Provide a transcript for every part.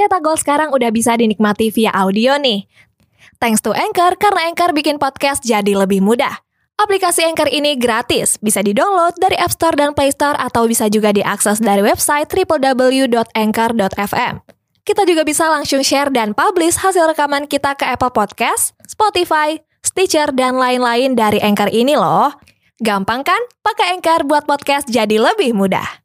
Cetak Gol sekarang udah bisa dinikmati via audio nih. Thanks to Anchor, karena Anchor bikin podcast jadi lebih mudah. Aplikasi Anchor ini gratis, bisa di-download dari App Store dan Play Store atau bisa juga diakses dari website www.anchor.fm. Kita juga bisa langsung share dan publish hasil rekaman kita ke Apple Podcast, Spotify, Stitcher, dan lain-lain dari Anchor ini loh. Gampang kan? Pakai Anchor buat podcast jadi lebih mudah.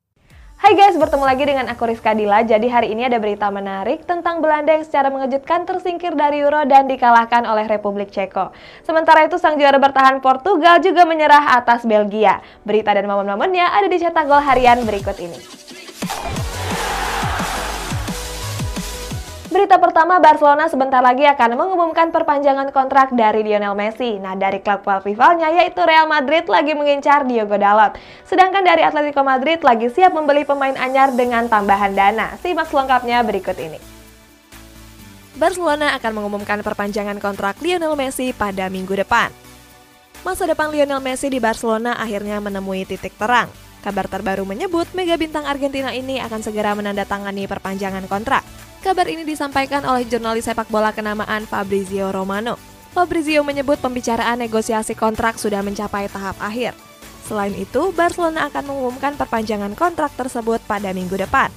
Hai guys, bertemu lagi dengan aku Rizka Dila. Jadi hari ini ada berita menarik tentang Belanda yang secara mengejutkan tersingkir dari Euro dan dikalahkan oleh Republik Ceko. Sementara itu sang juara bertahan Portugal juga menyerah atas Belgia. Berita dan momen-momennya ada di cetak gol harian berikut ini. Berita pertama, Barcelona sebentar lagi akan mengumumkan perpanjangan kontrak dari Lionel Messi. Nah, dari klub-klub rivalnya yaitu Real Madrid lagi mengincar Diogo Dalot. Sedangkan dari Atletico Madrid lagi siap membeli pemain anyar dengan tambahan dana. Simak selengkapnya berikut ini. Barcelona akan mengumumkan perpanjangan kontrak Lionel Messi pada minggu depan. Masa depan Lionel Messi di Barcelona akhirnya menemui titik terang. Kabar terbaru menyebut mega bintang Argentina ini akan segera menandatangani perpanjangan kontrak. Kabar ini disampaikan oleh jurnalis sepak bola kenamaan Fabrizio Romano. Fabrizio menyebut pembicaraan negosiasi kontrak sudah mencapai tahap akhir. Selain itu, Barcelona akan mengumumkan perpanjangan kontrak tersebut pada minggu depan.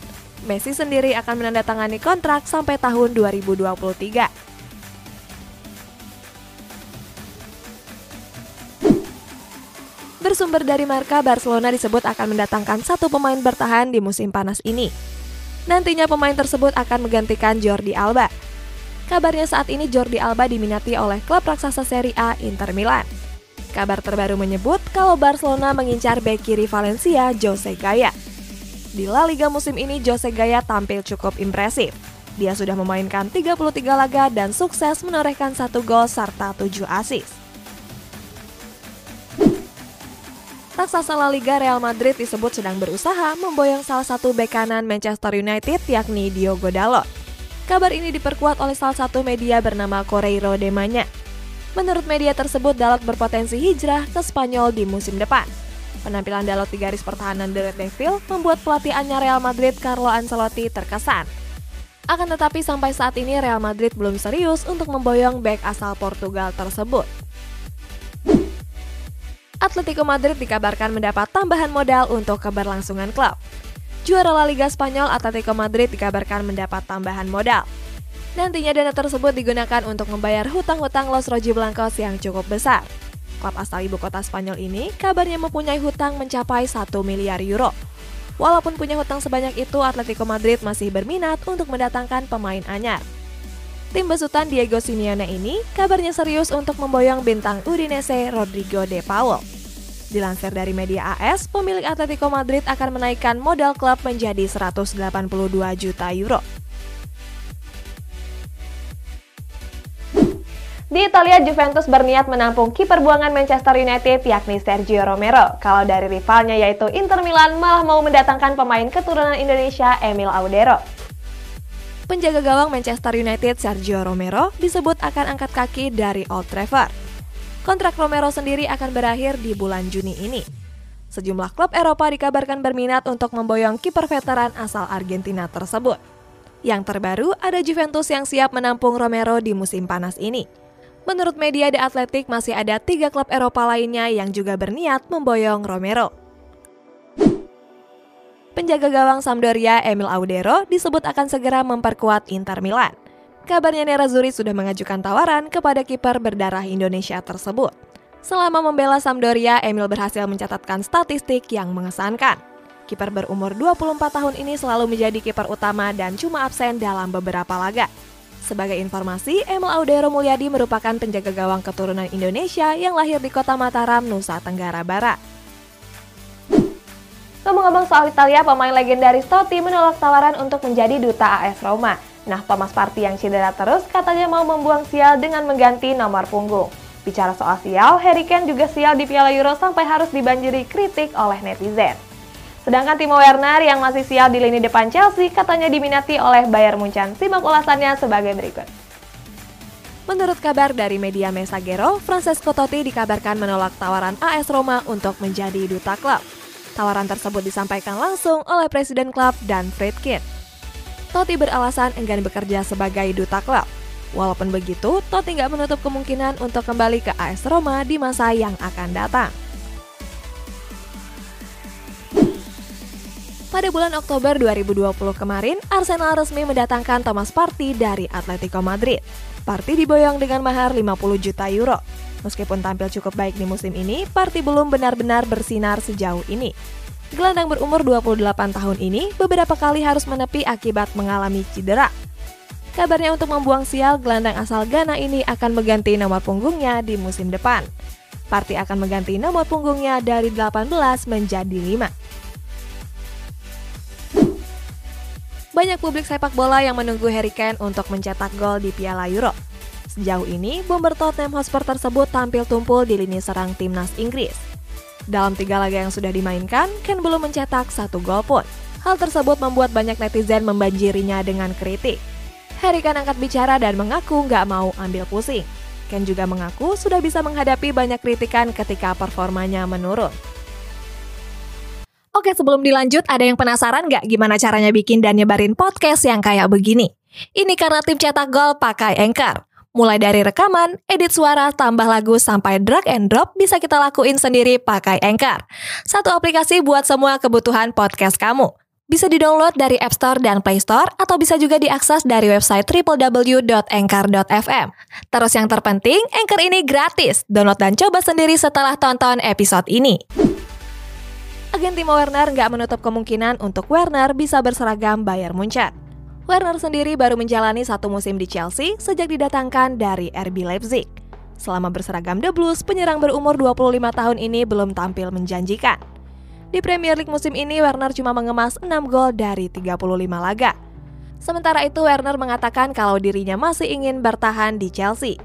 Messi sendiri akan menandatangani kontrak sampai tahun 2023. Bersumber dari Marka, Barcelona disebut akan mendatangkan satu pemain bertahan di musim panas ini. Nantinya pemain tersebut akan menggantikan Jordi Alba. Kabarnya saat ini Jordi Alba diminati oleh klub raksasa Serie A Inter Milan. Kabar terbaru menyebut kalau Barcelona mengincar bek kiri Valencia Jose Gaya. Di La Liga musim ini Jose Gaya tampil cukup impresif. Dia sudah memainkan 33 laga dan sukses menorehkan satu gol serta 7 assist. Raksasa La Liga Real Madrid disebut sedang berusaha memboyong salah satu bek kanan Manchester United yakni Diogo Dalot. Kabar ini diperkuat oleh salah satu media bernama Correiro de Maña. Menurut media tersebut, Dalot berpotensi hijrah ke Spanyol di musim depan. Penampilan Dalot di garis pertahanan The Red Devil membuat pelatihnya Real Madrid Carlo Ancelotti terkesan. Akan tetapi sampai saat ini Real Madrid belum serius untuk memboyong bek asal Portugal tersebut. Atletico Madrid dikabarkan mendapat tambahan modal untuk keberlangsungan klub. Juara La Liga Spanyol Atletico Madrid dikabarkan mendapat tambahan modal. Nantinya dana tersebut digunakan untuk membayar hutang-hutang Los Rojiblancos yang cukup besar. Klub asal ibu kota Spanyol ini kabarnya mempunyai hutang mencapai 1 miliar euro. Walaupun punya hutang sebanyak itu, Atletico Madrid masih berminat untuk mendatangkan pemain anyar. Tim besutan Diego Simeone ini kabarnya serius untuk memboyong bintang Udinese Rodrigo De Paul. Dilansir dari media AS, pemilik Atletico Madrid akan menaikkan modal klub menjadi 182 juta euro. Di Italia, Juventus berniat menampung kiper buangan Manchester United yakni Sergio Romero. Kalau dari rivalnya yaitu Inter Milan malah mau mendatangkan pemain keturunan Indonesia Emil Audero penjaga gawang Manchester United Sergio Romero disebut akan angkat kaki dari Old Trafford. Kontrak Romero sendiri akan berakhir di bulan Juni ini. Sejumlah klub Eropa dikabarkan berminat untuk memboyong kiper veteran asal Argentina tersebut. Yang terbaru, ada Juventus yang siap menampung Romero di musim panas ini. Menurut media The Athletic, masih ada tiga klub Eropa lainnya yang juga berniat memboyong Romero. Penjaga gawang Sampdoria Emil Audero disebut akan segera memperkuat Inter Milan. Kabarnya Nerazzurri sudah mengajukan tawaran kepada kiper berdarah Indonesia tersebut. Selama membela Sampdoria, Emil berhasil mencatatkan statistik yang mengesankan. Kiper berumur 24 tahun ini selalu menjadi kiper utama dan cuma absen dalam beberapa laga. Sebagai informasi, Emil Audero Mulyadi merupakan penjaga gawang keturunan Indonesia yang lahir di kota Mataram, Nusa Tenggara Barat. Ngomong-ngomong soal Italia, pemain legendaris Totti menolak tawaran untuk menjadi duta AS Roma. Nah, Thomas Partey yang cedera terus katanya mau membuang sial dengan mengganti nomor punggung. Bicara soal sial, Harry Kane juga sial di Piala Euro sampai harus dibanjiri kritik oleh netizen. Sedangkan Timo Werner yang masih sial di lini depan Chelsea katanya diminati oleh Bayern Munchen. Simak ulasannya sebagai berikut. Menurut kabar dari media Messaggero, Francesco Totti dikabarkan menolak tawaran AS Roma untuk menjadi duta klub. Tawaran tersebut disampaikan langsung oleh Presiden klub dan Fredkin. Totti beralasan enggan bekerja sebagai duta klub. Walaupun begitu, Totti nggak menutup kemungkinan untuk kembali ke AS Roma di masa yang akan datang. Pada bulan Oktober 2020 kemarin, Arsenal resmi mendatangkan Thomas Partey dari Atletico Madrid. Partey diboyong dengan mahar 50 juta euro. Meskipun tampil cukup baik di musim ini, Partey belum benar-benar bersinar sejauh ini. Gelandang berumur 28 tahun ini beberapa kali harus menepi akibat mengalami cedera. Kabarnya untuk membuang sial, gelandang asal Ghana ini akan mengganti nomor punggungnya di musim depan. Partey akan mengganti nomor punggungnya dari 18 menjadi 5. Banyak publik sepak bola yang menunggu Harry Kane untuk mencetak gol di Piala Euro. Sejauh ini, bomber Tottenham Hotspur tersebut tampil tumpul di lini serang timnas Inggris. Dalam tiga laga yang sudah dimainkan, Kane belum mencetak satu gol pun. Hal tersebut membuat banyak netizen membanjirinya dengan kritik. Harry Kane angkat bicara dan mengaku nggak mau ambil pusing. Ken juga mengaku sudah bisa menghadapi banyak kritikan ketika performanya menurun. Oke, sebelum dilanjut, ada yang penasaran nggak gimana caranya bikin dan nyebarin podcast yang kayak begini? Ini karena tim cetak gol pakai Anchor. Mulai dari rekaman, edit suara, tambah lagu, sampai drag and drop bisa kita lakuin sendiri pakai Anchor. Satu aplikasi buat semua kebutuhan podcast kamu. Bisa didownload dari App Store dan Play Store atau bisa juga diakses dari website www.anchor.fm. Terus yang terpenting, Anchor ini gratis. Download dan coba sendiri setelah tonton episode ini agen Timo Werner nggak menutup kemungkinan untuk Werner bisa berseragam Bayern Munchen. Werner sendiri baru menjalani satu musim di Chelsea sejak didatangkan dari RB Leipzig. Selama berseragam The Blues, penyerang berumur 25 tahun ini belum tampil menjanjikan. Di Premier League musim ini, Werner cuma mengemas 6 gol dari 35 laga. Sementara itu, Werner mengatakan kalau dirinya masih ingin bertahan di Chelsea.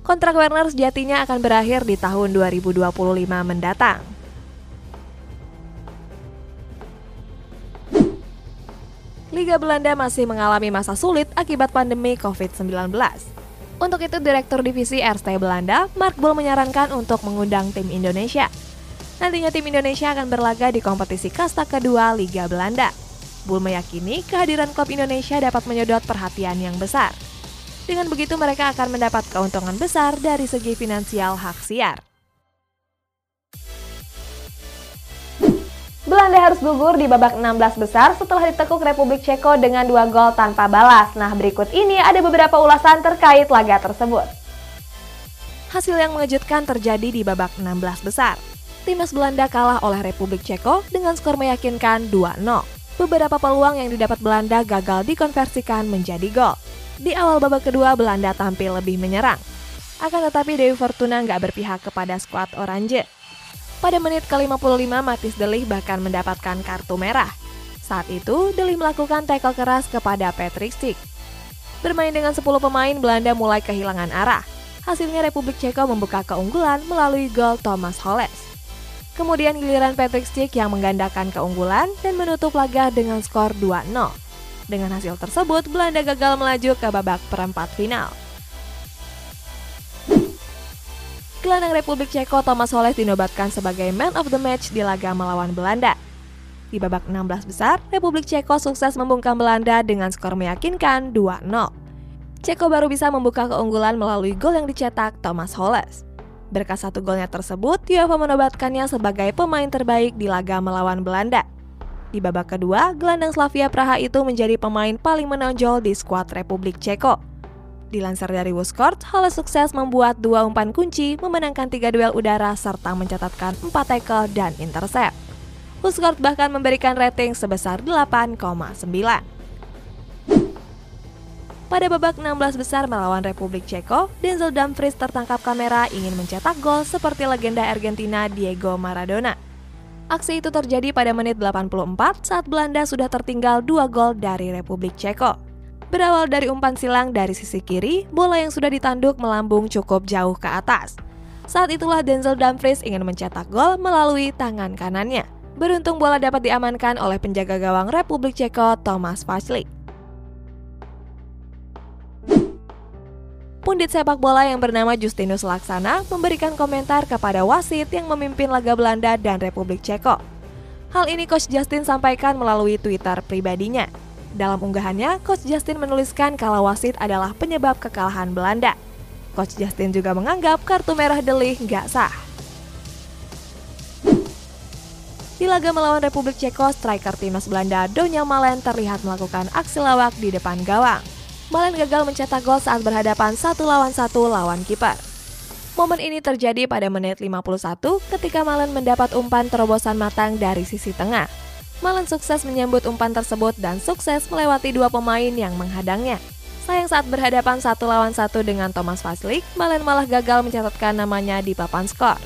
Kontrak Werner sejatinya akan berakhir di tahun 2025 mendatang. Liga Belanda masih mengalami masa sulit akibat pandemi COVID-19. Untuk itu, Direktur Divisi RST Belanda, Mark Bull menyarankan untuk mengundang tim Indonesia. Nantinya tim Indonesia akan berlaga di kompetisi kasta kedua Liga Belanda. Bull meyakini kehadiran klub Indonesia dapat menyedot perhatian yang besar. Dengan begitu mereka akan mendapat keuntungan besar dari segi finansial hak siar. Belanda harus gugur di babak 16 besar setelah ditekuk Republik Ceko dengan dua gol tanpa balas. Nah, berikut ini ada beberapa ulasan terkait laga tersebut. Hasil yang mengejutkan terjadi di babak 16 besar. Timnas Belanda kalah oleh Republik Ceko dengan skor meyakinkan 2-0. Beberapa peluang yang didapat Belanda gagal dikonversikan menjadi gol. Di awal babak kedua, Belanda tampil lebih menyerang. Akan tetapi Dewi Fortuna nggak berpihak kepada skuad Oranje. Pada menit ke-55, Matis Delih bahkan mendapatkan kartu merah. Saat itu, Delih melakukan tackle keras kepada Patrick Schick. Bermain dengan 10 pemain, Belanda mulai kehilangan arah. Hasilnya Republik Ceko membuka keunggulan melalui gol Thomas Holles. Kemudian giliran Patrick Schick yang menggandakan keunggulan dan menutup laga dengan skor 2-0. Dengan hasil tersebut, Belanda gagal melaju ke babak perempat final. Gelandang Republik Ceko Thomas Holes dinobatkan sebagai man of the match di laga melawan Belanda. Di babak 16 besar, Republik Ceko sukses membungkam Belanda dengan skor meyakinkan 2-0. Ceko baru bisa membuka keunggulan melalui gol yang dicetak Thomas Holes. Berkat satu golnya tersebut, UEFA menobatkannya sebagai pemain terbaik di laga melawan Belanda. Di babak kedua, gelandang Slavia Praha itu menjadi pemain paling menonjol di skuad Republik Ceko. Dilansir dari Wuskort, Halle sukses membuat dua umpan kunci, memenangkan tiga duel udara, serta mencatatkan empat tackle dan intercept. Wuskort bahkan memberikan rating sebesar 8,9. Pada babak 16 besar melawan Republik Ceko, Denzel Dumfries tertangkap kamera ingin mencetak gol seperti legenda Argentina Diego Maradona. Aksi itu terjadi pada menit 84 saat Belanda sudah tertinggal dua gol dari Republik Ceko. Berawal dari umpan silang dari sisi kiri, bola yang sudah ditanduk melambung cukup jauh ke atas. Saat itulah Denzel Dumfries ingin mencetak gol melalui tangan kanannya. Beruntung bola dapat diamankan oleh penjaga gawang Republik Ceko Thomas Vaclik. Pundit sepak bola yang bernama Justinus Laksana memberikan komentar kepada wasit yang memimpin laga Belanda dan Republik Ceko. Hal ini Coach Justin sampaikan melalui Twitter pribadinya. Dalam unggahannya, Coach Justin menuliskan kalau wasit adalah penyebab kekalahan Belanda. Coach Justin juga menganggap kartu merah Delih nggak sah. Di laga melawan Republik Ceko, striker timnas Belanda Donja Malen terlihat melakukan aksi lawak di depan gawang. Malen gagal mencetak gol saat berhadapan satu lawan satu lawan kiper. Momen ini terjadi pada menit 51 ketika Malen mendapat umpan terobosan matang dari sisi tengah. Malen sukses menyambut umpan tersebut dan sukses melewati dua pemain yang menghadangnya. Sayang saat berhadapan satu lawan satu dengan Thomas Vaslik, Malen malah gagal mencatatkan namanya di papan skor.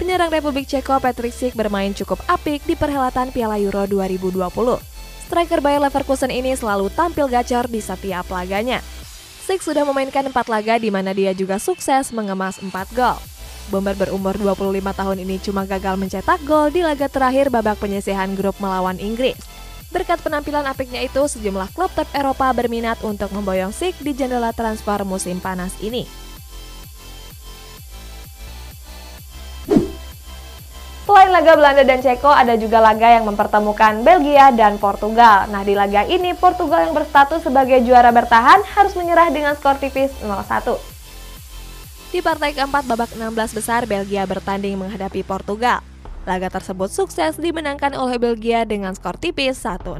Penyerang Republik Ceko Patrick Schick bermain cukup apik di perhelatan Piala Euro 2020. Striker Bayer Leverkusen ini selalu tampil gacor di setiap laganya. Schick sudah memainkan empat laga di mana dia juga sukses mengemas 4 gol. Bomber berumur 25 tahun ini cuma gagal mencetak gol di laga terakhir babak penyisihan grup melawan Inggris. Berkat penampilan apiknya itu, sejumlah klub top Eropa berminat untuk memboyong Sik di jendela transfer musim panas ini. Selain laga Belanda dan Ceko, ada juga laga yang mempertemukan Belgia dan Portugal. Nah, di laga ini Portugal yang berstatus sebagai juara bertahan harus menyerah dengan skor tipis 0-1. Di partai keempat babak 16 besar, Belgia bertanding menghadapi Portugal. Laga tersebut sukses dimenangkan oleh Belgia dengan skor tipis 1-0.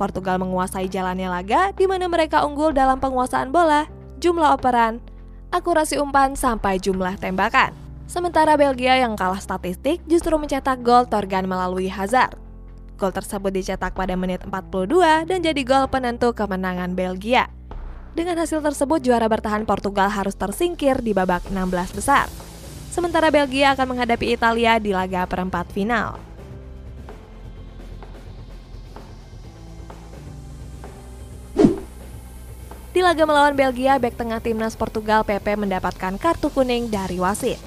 Portugal menguasai jalannya laga di mana mereka unggul dalam penguasaan bola, jumlah operan, akurasi umpan sampai jumlah tembakan. Sementara Belgia yang kalah statistik justru mencetak gol Torgan melalui Hazard. Gol tersebut dicetak pada menit 42 dan jadi gol penentu kemenangan Belgia. Dengan hasil tersebut, juara bertahan Portugal harus tersingkir di babak 16 besar. Sementara Belgia akan menghadapi Italia di laga perempat final. Di laga melawan Belgia, bek tengah timnas Portugal PP mendapatkan kartu kuning dari wasit.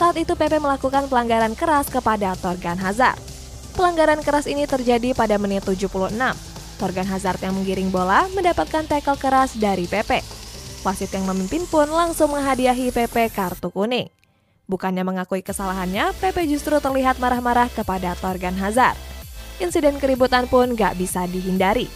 Saat itu PP melakukan pelanggaran keras kepada Torgan Hazard. Pelanggaran keras ini terjadi pada menit 76. Torgan Hazard yang menggiring bola mendapatkan tackle keras dari PP. Wasit yang memimpin pun langsung menghadiahi PP kartu kuning. Bukannya mengakui kesalahannya, PP justru terlihat marah-marah kepada Torgan Hazard. Insiden keributan pun gak bisa dihindari.